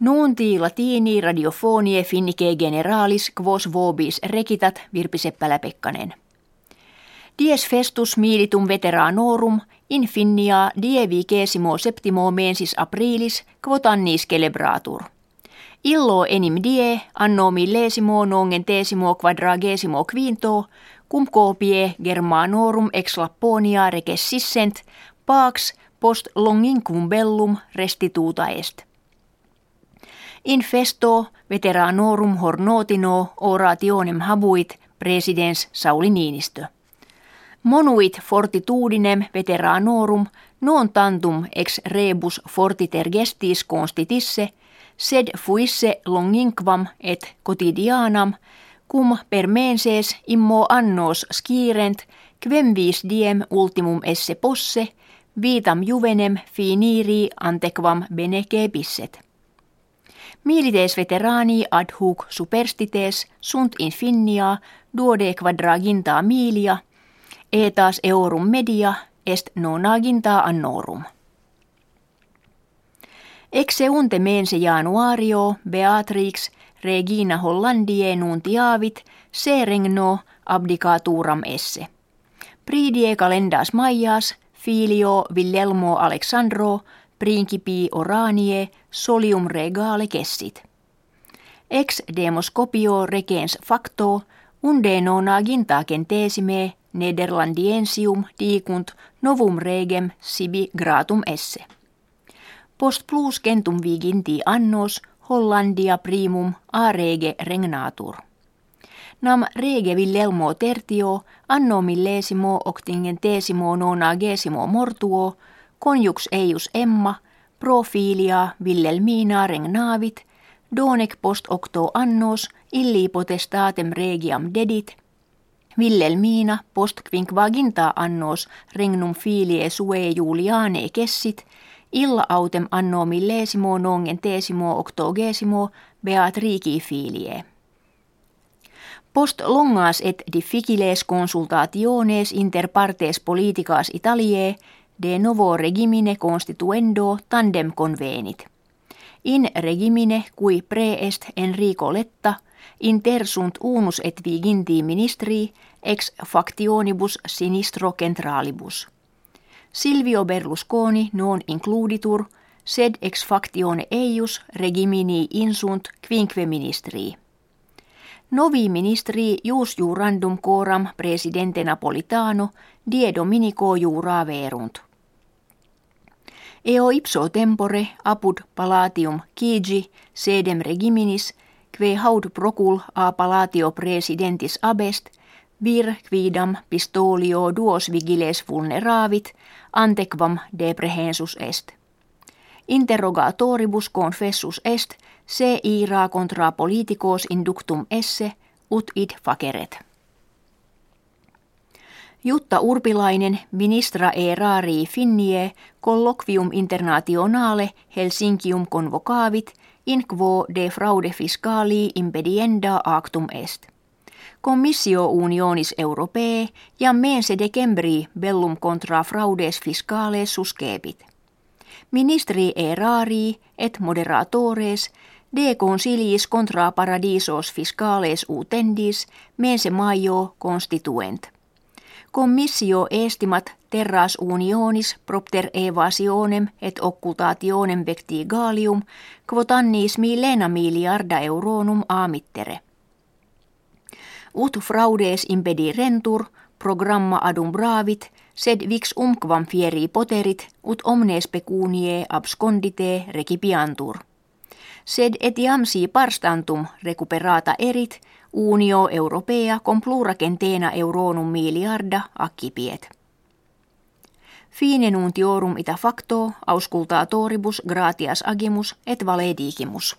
Nuunti latini radiofonie finnike generalis quos vobis rekitat Virpi Seppälä-Pekkanen. Dies festus militum veteranorum in finnia die vigesimo septimo mensis aprilis quot annis celebratur. Illo enim die anno millesimo nongen tesimo quadragesimo quinto cum copie germanorum ex Lapponia recessissent pax post longincum bellum restituta est. In festo veteranorum hornotino orationem habuit presidens Sauli Niinistö. Monuit fortitudinem veteranorum non tantum ex rebus fortiter gestis constitisse, sed fuisse longinquam et quotidianam, cum per menses immo annos skirent, quem vis diem ultimum esse posse, vitam juvenem finiri antequam bene kepisset. Milites veterani ad hoc superstites sunt infinia duode quadraginta milia, etas eurum media est nonaginta annorum. Exeunte mense januario Beatrix Regina Hollandie nuntiavit se regno abdicaturam esse. Pridie calendas maias filio Villelmo Alexandro principi oranie solium regale kessit. Ex demoscopio regens facto unde nona gintaaken teesime Nederlandiensium dicunt novum regem sibi gratum esse. Post plus gentum viginti annos Hollandia primum a rege regnatur. Nam rege Villelmo tertio anno millesimo octingenteesimo nonagesimo mortuo conjux eius emma profilia Villelmina regnavit donec post octo annos illi potestatem regiam dedit Villelmina post quinquaginta annos regnum filie sue Juliane kessit illa autem anno millesimo nongen tesimo octogesimo Beatriki filie. Post longas et difficiles consultationes inter partes politicas Italiae de novo regimine constituendo tandem convenit. In regimine cui preest Enrico Letta intersunt unus et viginti ministri ex factionibus sinistro centralibus. Silvio Berlusconi non includitur, sed ex factione eius regimini insunt quinque ministri. Novi ministri jus jurandum coram presidente Napolitano die dominico jura verunt. Eo ipso tempore apud palatium Kigi sedem regiminis, kve haud procul a palatio presidentis abest, vir quidam pistolio duos vigiles vulneravit, antequam deprehensus est. Interrogatoribus confessus est, se ira contra politicos inductum esse, ut id faceret. Jutta Urpilainen, ministra erari finnie, colloquium internationale Helsinkium convocavit, in quo de fraude fiscali impedienda actum est. Commissio unionis europee ja mense decembri bellum contra fraudes fiscales suscepit. Ministri erari et moderatores de consiliis contra paradisos fiscales utendis mense maio constituent. Commissio estimat terras unionis propter evasionem et occultationem vectigalium quod annis millena miliarda euronum amittere. Ut fraudes impedi rentur, programma adum bravit, sed vix umquam fieri poterit, ut omnes pecunie abscondite recipiantur. Sed etiam si parstantum recuperata erit, unio europea com pluracentena euronum miliarda accipiet. Fine nuntiorum ita facto auscultatoribus gratias agimus et valedigimus.